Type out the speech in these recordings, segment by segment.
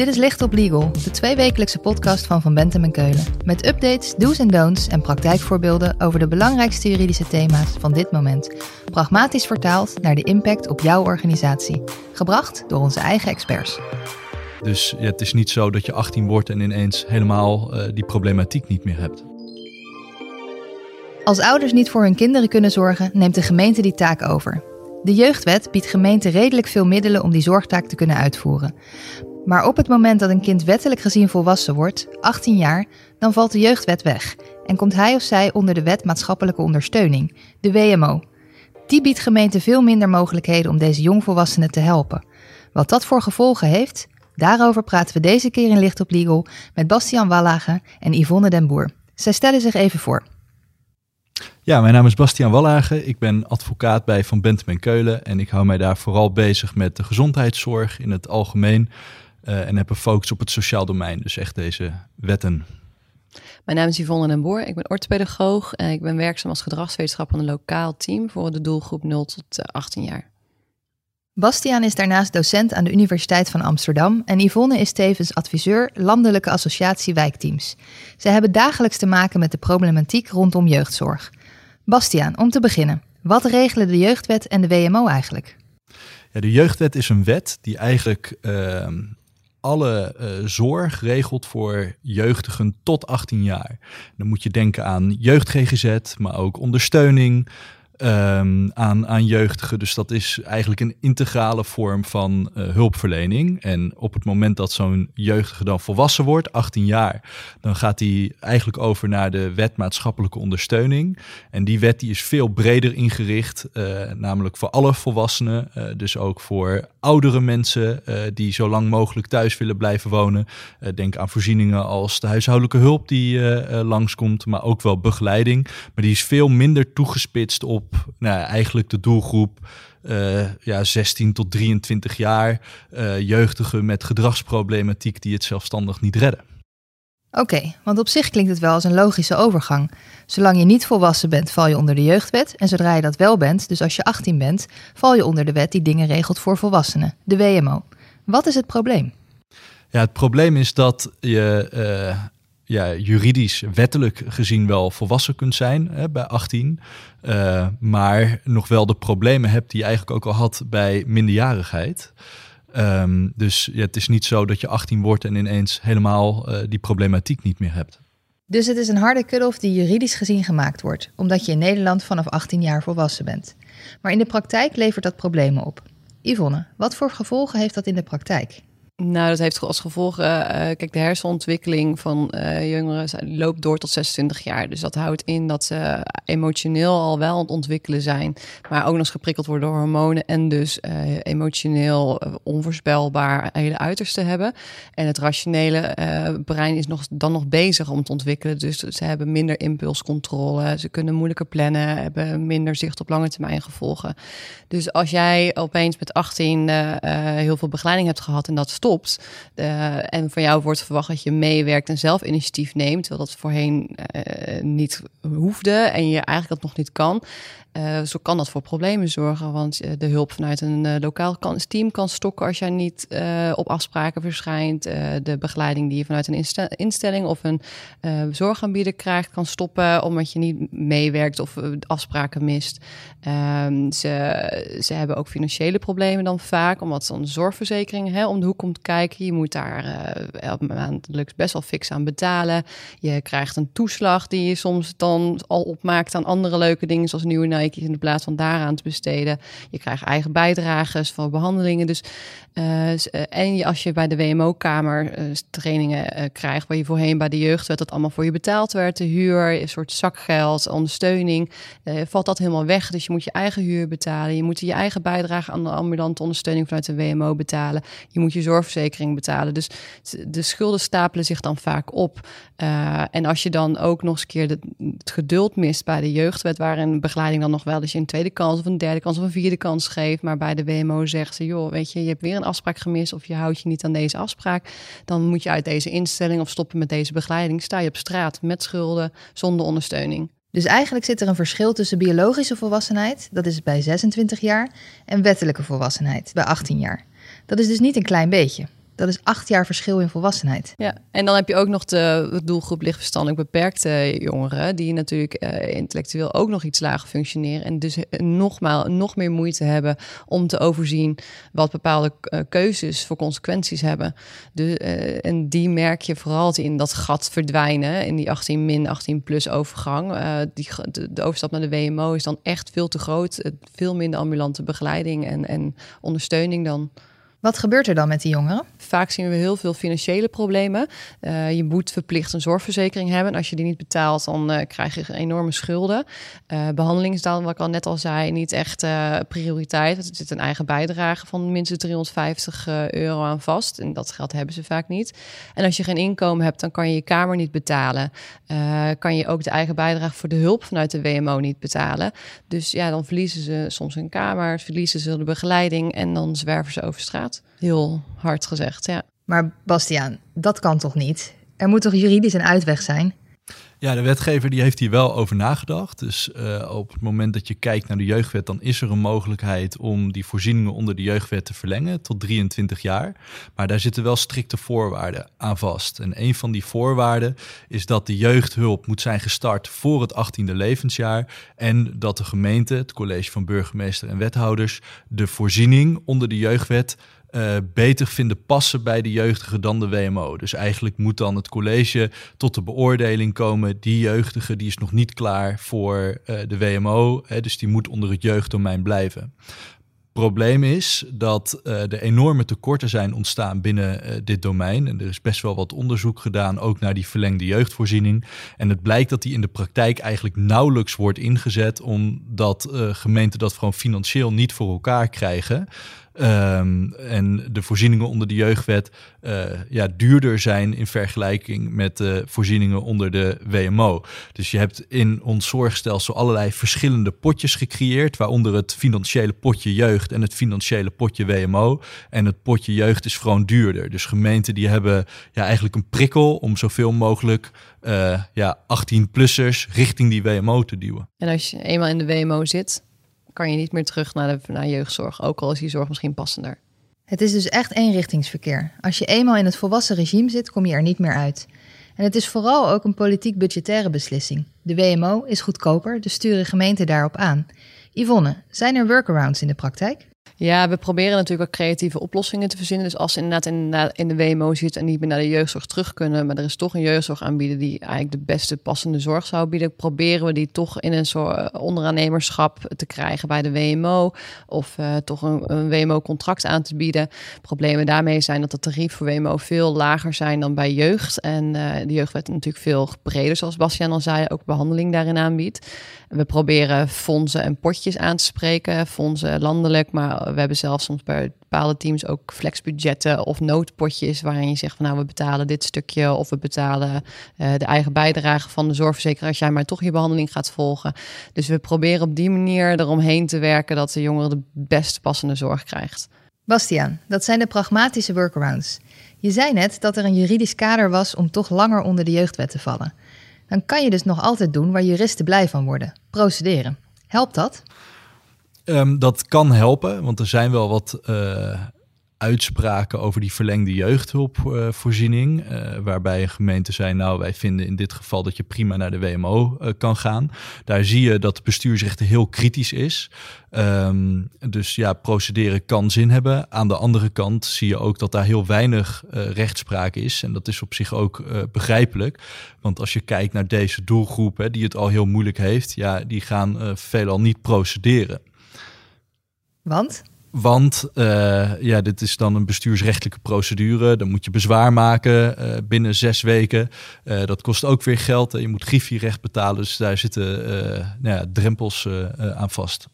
Dit is Licht op Legal, de tweewekelijkse podcast van Van Bentem en Keulen. Met updates, do's en don'ts en praktijkvoorbeelden over de belangrijkste juridische thema's van dit moment. Pragmatisch vertaald naar de impact op jouw organisatie. Gebracht door onze eigen experts. Dus ja, het is niet zo dat je 18 wordt en ineens helemaal uh, die problematiek niet meer hebt. Als ouders niet voor hun kinderen kunnen zorgen, neemt de gemeente die taak over. De jeugdwet biedt gemeenten redelijk veel middelen om die zorgtaak te kunnen uitvoeren. Maar op het moment dat een kind wettelijk gezien volwassen wordt, 18 jaar, dan valt de jeugdwet weg en komt hij of zij onder de wet maatschappelijke ondersteuning, de WMO. Die biedt gemeenten veel minder mogelijkheden om deze jongvolwassenen te helpen. Wat dat voor gevolgen heeft, daarover praten we deze keer in Licht op Legal met Bastiaan Wallage en Yvonne den Boer. Zij stellen zich even voor. Ja, mijn naam is Bastiaan Wallagen. Ik ben advocaat bij Van Bentem en Keulen en ik hou mij daar vooral bezig met de gezondheidszorg in het algemeen uh, en heb een focus op het sociaal domein, dus echt deze wetten. Mijn naam is Yvonne den Boer, ik ben orthopedagoog en ik ben werkzaam als gedragswetenschapper in een lokaal team voor de doelgroep 0 tot 18 jaar. Bastiaan is daarnaast docent aan de Universiteit van Amsterdam en Yvonne is tevens adviseur Landelijke Associatie Wijkteams. Zij hebben dagelijks te maken met de problematiek rondom jeugdzorg. Bastiaan, om te beginnen, wat regelen de jeugdwet en de WMO eigenlijk? Ja, de jeugdwet is een wet die eigenlijk uh, alle uh, zorg regelt voor jeugdigen tot 18 jaar. Dan moet je denken aan jeugd-GGZ, maar ook ondersteuning, um, aan, aan jeugdigen. Dus dat is eigenlijk een integrale vorm van uh, hulpverlening. En op het moment dat zo'n jeugdige dan volwassen wordt, 18 jaar, dan gaat hij eigenlijk over naar de wet maatschappelijke ondersteuning. En die wet die is veel breder ingericht, uh, namelijk voor alle volwassenen. Dus ook voor oudere mensen die zo lang mogelijk thuis willen blijven wonen. denk aan voorzieningen als de huishoudelijke hulp die langskomt, maar ook wel begeleiding. Maar die is veel minder toegespitst op nou, eigenlijk de doelgroep uh, ja, 16 tot 23 jaar, uh, jeugdigen met gedragsproblematiek die het zelfstandig niet redden. Oké, want op zich klinkt het wel als een logische overgang. Zolang je niet volwassen bent, val je onder de jeugdwet. En zodra je dat wel bent, dus als je 18 bent, val je onder de wet die dingen regelt voor volwassenen, de WMO. Wat is het probleem? Ja, het probleem is dat je uh, ja, juridisch, wettelijk gezien wel volwassen kunt zijn hè, bij 18. Uh, maar nog wel de problemen hebt die je eigenlijk ook al had bij minderjarigheid. Um, dus ja, het is niet zo dat je 18 wordt en ineens helemaal uh, die problematiek niet meer hebt. Dus het is een harde cut-off die juridisch gezien gemaakt wordt, omdat je in Nederland vanaf 18 jaar volwassen bent. Maar in de praktijk levert dat problemen op. Yvonne, wat voor gevolgen heeft dat in de praktijk? Nou, dat heeft als gevolg, uh, kijk, de hersenontwikkeling van uh, jongeren loopt door tot 26 jaar. Dus dat houdt in dat ze emotioneel al wel aan het ontwikkelen zijn, maar ook nog eens geprikkeld worden door hormonen en dus emotioneel onvoorspelbaar hele uiterste hebben. En het rationele brein is nog, dan nog bezig om te ontwikkelen. Dus ze hebben minder impulscontrole, ze kunnen moeilijker plannen, hebben minder zicht op lange termijn gevolgen. Dus als jij opeens met 18 heel veel begeleiding hebt gehad en dat stopt en van jou wordt verwacht dat je meewerkt en zelf initiatief neemt, terwijl dat voorheen uh, niet hoefde en je eigenlijk dat nog niet kan. Uh, zo kan dat voor problemen zorgen, want de hulp vanuit een lokaal kan, team kan stokken als jij niet op afspraken verschijnt. de begeleiding die je vanuit een instelling of een zorgaanbieder krijgt, kan stoppen omdat je niet meewerkt of afspraken mist. Ehm, ze, ze hebben ook financiële problemen dan vaak, omdat dan zorgverzekering hè, om de hoek komt kijken. Je moet daar maandelijks best wel fix aan betalen. Je krijgt een toeslag die je soms dan al opmaakt aan andere leuke dingen, zoals nieuwe In de plaats van daaraan te besteden. Je krijgt eigen bijdrages voor behandelingen. Dus, uh, en je, als je bij de WMO-kamer uh, trainingen krijgt, waar je voorheen bij de jeugd werd dat allemaal voor je betaald werd, de huur, een soort zakgeld, ondersteuning, valt dat helemaal weg. Dus je moet je eigen huur betalen. Je moet je eigen bijdrage aan de ambulante ondersteuning vanuit de WMO betalen. Je moet je zorg zorgverzekering betalen. Dus de schulden stapelen zich dan vaak op. En als je dan ook nog eens een keer het geduld mist bij de jeugdwet, waarin begeleiding dan nog wel eens je een tweede kans of een derde kans of een vierde kans geeft, maar bij de WMO zegt ze, joh, weet je, je hebt weer een afspraak gemist of je houdt je niet aan deze afspraak, dan moet je uit deze instelling of stoppen met deze begeleiding. Sta je op straat met schulden zonder ondersteuning. Dus eigenlijk zit er een verschil tussen biologische volwassenheid, dat is bij 26 jaar, en wettelijke volwassenheid bij 18 jaar. Dat is dus niet een klein beetje. Dat is acht jaar verschil in volwassenheid. Ja, en dan heb je ook nog de doelgroep lichtverstandelijk beperkte jongeren, die natuurlijk uh, intellectueel ook nog iets lager functioneren en dus nogmaals nog meer moeite hebben om te overzien wat bepaalde uh, keuzes voor consequenties hebben. De, uh, en die merk je vooral in dat gat verdwijnen, in die 18 min, 18 plus overgang. die, de, de, overstap naar de WMO is dan echt veel te groot, veel minder ambulante begeleiding en, en ondersteuning dan. Wat gebeurt er dan met die jongeren? Vaak zien we heel veel financiële problemen. Uh, je moet verplicht een zorgverzekering hebben. Als je die niet betaalt, dan uh, krijg je enorme schulden. Uh, behandeling is dan, wat ik al net al zei, niet echt prioriteit. Er zit een eigen bijdrage van minstens 350 euro aan vast. En dat geld hebben ze vaak niet. En als je geen inkomen hebt, dan kan je je kamer niet betalen. kan je ook de eigen bijdrage voor de hulp vanuit de WMO niet betalen. Dus ja, dan verliezen ze soms een kamer, verliezen ze de begeleiding en dan zwerven ze over straat. Heel hard gezegd, ja. Maar Bastiaan, dat kan toch niet? Er moet toch juridisch een uitweg zijn? Ja, de wetgever die heeft hier wel over nagedacht. Dus uh, op het moment dat je kijkt naar de jeugdwet, dan is er een mogelijkheid om die voorzieningen onder de jeugdwet te verlengen tot 23 jaar. Maar daar zitten wel strikte voorwaarden aan vast. En een van die voorwaarden is dat de jeugdhulp moet zijn gestart voor het 18e levensjaar. En dat de gemeente, het college van burgemeester en wethouders, de voorziening onder de jeugdwet uh, beter vinden passen bij de jeugdige dan de WMO. Dus eigenlijk moet dan het college tot de beoordeling komen. Die jeugdige die is nog niet klaar voor uh, de WMO, hè, dus die moet onder het jeugddomein blijven. Probleem is dat uh, er enorme tekorten zijn ontstaan binnen dit domein. En er is best wel wat onderzoek gedaan, ook naar die verlengde jeugdvoorziening. En het blijkt dat die in de praktijk eigenlijk nauwelijks wordt ingezet, omdat gemeenten dat gewoon financieel niet voor elkaar krijgen. Um, en de voorzieningen onder de jeugdwet uh, ja, duurder zijn in vergelijking met de voorzieningen onder de WMO. Dus je hebt in ons zorgstelsel allerlei verschillende potjes gecreëerd, waaronder het financiële potje jeugd en het financiële potje WMO. En het potje jeugd is gewoon duurder. Dus gemeenten die hebben ja, eigenlijk een prikkel om zoveel mogelijk uh, ja, 18-plussers richting die WMO te duwen. En als je eenmaal in de WMO zit, kan je niet meer terug naar, de, naar jeugdzorg, ook al is die zorg misschien passender. Het is dus echt eenrichtingsverkeer. Als je eenmaal in het volwassen regime zit, kom je er niet meer uit. En het is vooral ook een politiek budgettaire beslissing. De WMO is goedkoper, dus sturen gemeenten daarop aan. Yvonne, zijn er workarounds in de praktijk? Ja, we proberen natuurlijk ook creatieve oplossingen te verzinnen. Dus als ze inderdaad in, de WMO zit en niet meer naar de jeugdzorg terug kunnen, maar er is toch een jeugdzorg aanbieden die eigenlijk de beste passende zorg zou bieden, proberen we die toch in een soort eh, onderaannemerschap te krijgen bij de WMO of uh, toch een, een WMO-contract aan te bieden. Problemen daarmee zijn dat de tarief voor WMO veel lager zijn dan bij jeugd. En uh, de jeugdwet natuurlijk veel breder, zoals Bastiaan al zei, ook behandeling daarin aanbiedt. We proberen fondsen en potjes aan te spreken, fondsen landelijk, maar we hebben zelfs soms bij bepaalde teams ook flexbudgetten of noodpotjes waarin je zegt van nou we betalen dit stukje of we betalen uh, de eigen bijdrage van de zorgverzekeraar als jij maar toch je behandeling gaat volgen. Dus we proberen op die manier eromheen te werken dat de jongere de best passende zorg krijgt. Bastiaan, dat zijn de pragmatische workarounds. Je zei net dat er een juridisch kader was om toch langer onder de jeugdwet te vallen. Dan kan je dus nog altijd doen waar juristen blij van worden: procederen. Helpt dat? Um, dat kan helpen, want er zijn wel wat uh, uitspraken over die verlengde jeugdhulpvoorziening. Uh, waarbij een gemeente zei, nou wij vinden in dit geval dat je prima naar de WMO uh, kan gaan. Daar zie je dat de heel kritisch is. Um, dus ja, procederen kan zin hebben. Aan de andere kant zie je ook dat daar heel weinig rechtspraak is. En dat is op zich ook begrijpelijk. Want als je kijkt naar deze doelgroep, hè, die het al heel moeilijk heeft, ja, die gaan veelal niet procederen. Want? Want uh, ja, dit is dan een bestuursrechtelijke procedure. Dan moet je bezwaar maken uh, binnen zes weken. Uh, dat kost ook weer geld. Je moet griffierecht betalen. Dus daar zitten nou ja, drempels aan vast.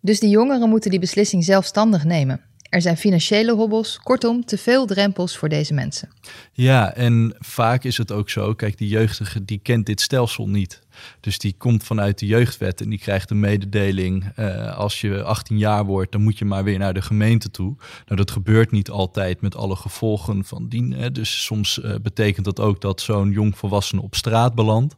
Dus die jongeren moeten die beslissing zelfstandig nemen. Er zijn financiële hobbels, kortom, te veel drempels voor deze mensen. Ja, en vaak is het ook zo, kijk, die jeugdige die kent dit stelsel niet. Dus die komt vanuit de jeugdwet en die krijgt een mededeling. Uh, als je 18 jaar wordt, dan moet je maar weer naar de gemeente toe. Nou, dat gebeurt niet altijd met alle gevolgen van dien. Dus soms uh, betekent dat ook dat zo'n jong volwassene op straat belandt.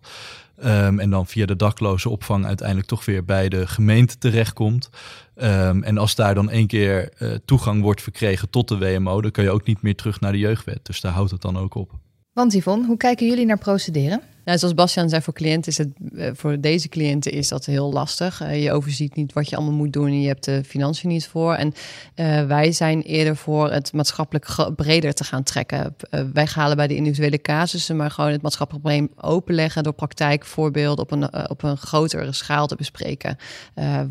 Ehm, en dan via de dakloze opvang uiteindelijk toch weer bij de gemeente terechtkomt. Um, en als daar dan één keer uh, toegang wordt verkregen tot de WMO, dan kan je ook niet meer terug naar de jeugdwet. Dus daar houdt het dan ook op. Want Yvonne, hoe kijken jullie naar procederen? Ja, zoals Bastiaan zei, voor cliënten is het eh, voor deze cliënten is dat heel lastig. Uh, je overziet niet wat je allemaal moet doen en je hebt de financiën niet voor. En uh, wij zijn eerder voor het maatschappelijk breder te gaan trekken. wij halen bij de individuele casussen, maar gewoon het maatschappelijk probleem openleggen door praktijkvoorbeelden op een, op een grotere schaal te bespreken.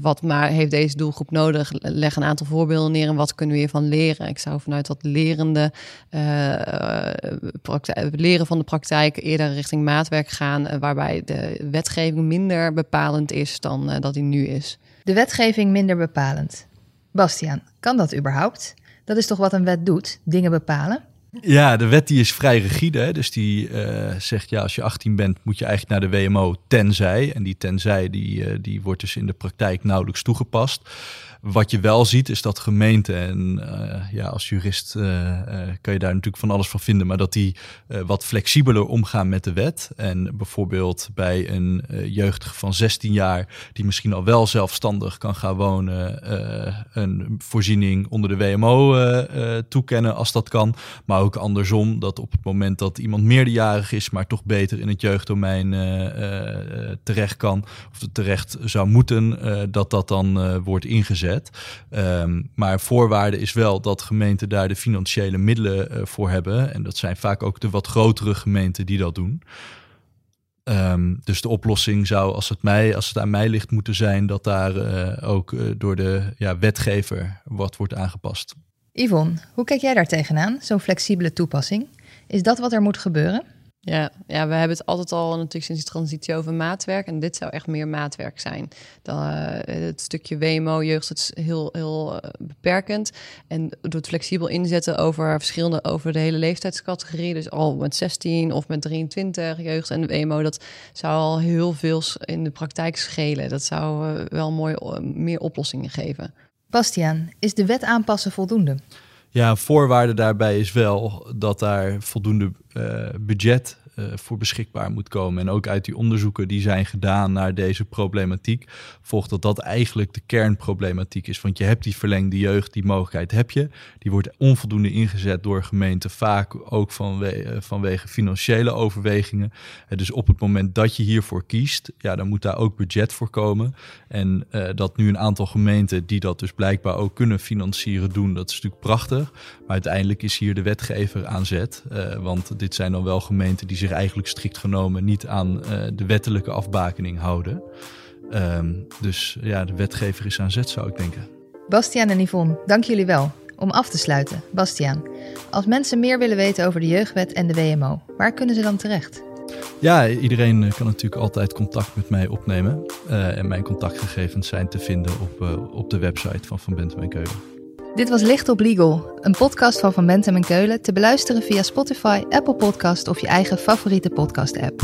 wat maar heeft deze doelgroep nodig? Leg een aantal voorbeelden neer en wat kunnen we hiervan leren? Ik zou vanuit dat lerende leren van de praktijk eerder richting maatwerk gaan, uh, waarbij de wetgeving minder bepalend is dan uh, dat die nu is. De wetgeving minder bepalend. Bastiaan, kan dat überhaupt? Dat is toch wat een wet doet, dingen bepalen? Ja, de wet die is vrij rigide. Hè? Dus die uh, zegt, ja, als je 18 bent, moet je eigenlijk naar de WMO tenzij. En die tenzij, die, die wordt dus in de praktijk nauwelijks toegepast. Wat je wel ziet is dat gemeenten, en uh, ja, als jurist uh, uh, kan je daar natuurlijk van alles van vinden, maar dat die wat flexibeler omgaan met de wet. En bijvoorbeeld bij een jeugdige van 16 jaar, die misschien al wel zelfstandig kan gaan wonen, een voorziening onder de WMO toekennen als dat kan. Maar ook andersom, dat op het moment dat iemand meerderjarig is, maar toch beter in het jeugddomein terecht kan, of terecht zou moeten, dat dat dan wordt ingezet. Um, maar voorwaarde is wel dat gemeenten daar de financiële middelen uh, voor hebben. En dat zijn vaak ook de wat grotere gemeenten die dat doen. Um, dus de oplossing zou, als het, mij, als het aan mij ligt, moeten zijn dat daar uh, ook uh, door de ja, wetgever wat wordt aangepast. Yvonne, hoe kijk jij daar tegenaan, zo'n flexibele toepassing? Is dat wat er moet gebeuren? Ja, ja, we hebben het altijd al natuurlijk sinds de transitie over maatwerk. En dit zou echt meer maatwerk zijn. Dan, uh, het stukje WMO, jeugd, is heel, heel uh, beperkend. En door het flexibel inzetten over verschillende, over de hele leeftijdscategorie. Dus al met 16 of met 23 jeugd en WMO. Dat zou al heel veel in de praktijk schelen. Dat zou uh, wel mooi meer oplossingen geven. Bastiaan, is de wet aanpassen voldoende? Ja, voorwaarde daarbij is wel dat daar voldoende uh, budget voor beschikbaar moet komen. En ook uit die onderzoeken die zijn gedaan naar deze problematiek, volgt dat dat eigenlijk de kernproblematiek is. Want je hebt die verlengde jeugd, die mogelijkheid heb je. Die wordt onvoldoende ingezet door gemeenten, vaak ook vanwege, vanwege financiële overwegingen. Uh, dus op het moment dat je hiervoor kiest, ja, dan moet daar ook budget voor komen. En dat nu een aantal gemeenten die dat dus blijkbaar ook kunnen financieren doen, dat is natuurlijk prachtig. Maar uiteindelijk is hier de wetgever aan zet. want dit zijn dan wel gemeenten die zich eigenlijk strikt genomen niet aan uh, de wettelijke afbakening houden. Um, dus ja, de wetgever is aan zet, zou ik denken. Bastiaan en Yvonne, dank jullie wel. Om af te sluiten, Bastiaan, als mensen meer willen weten over de jeugdwet en de WMO, waar kunnen ze dan terecht? Ja, iedereen kan natuurlijk altijd contact met mij opnemen. Uh, en mijn contactgegevens zijn te vinden op, uh, op de website van Van Bentem en Keulen. Dit was Licht op Legal, een podcast van Van Bentem en Keulen te beluisteren via Spotify, Apple Podcast of je eigen favoriete podcast-app.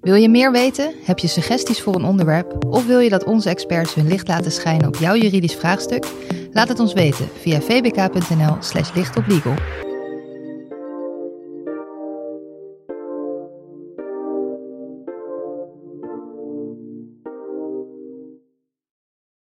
Wil je meer weten? Heb je suggesties voor een onderwerp? Of wil je dat onze experts hun licht laten schijnen op jouw juridisch vraagstuk? Laat het ons weten via vbk.nl/slash lichtoplegal.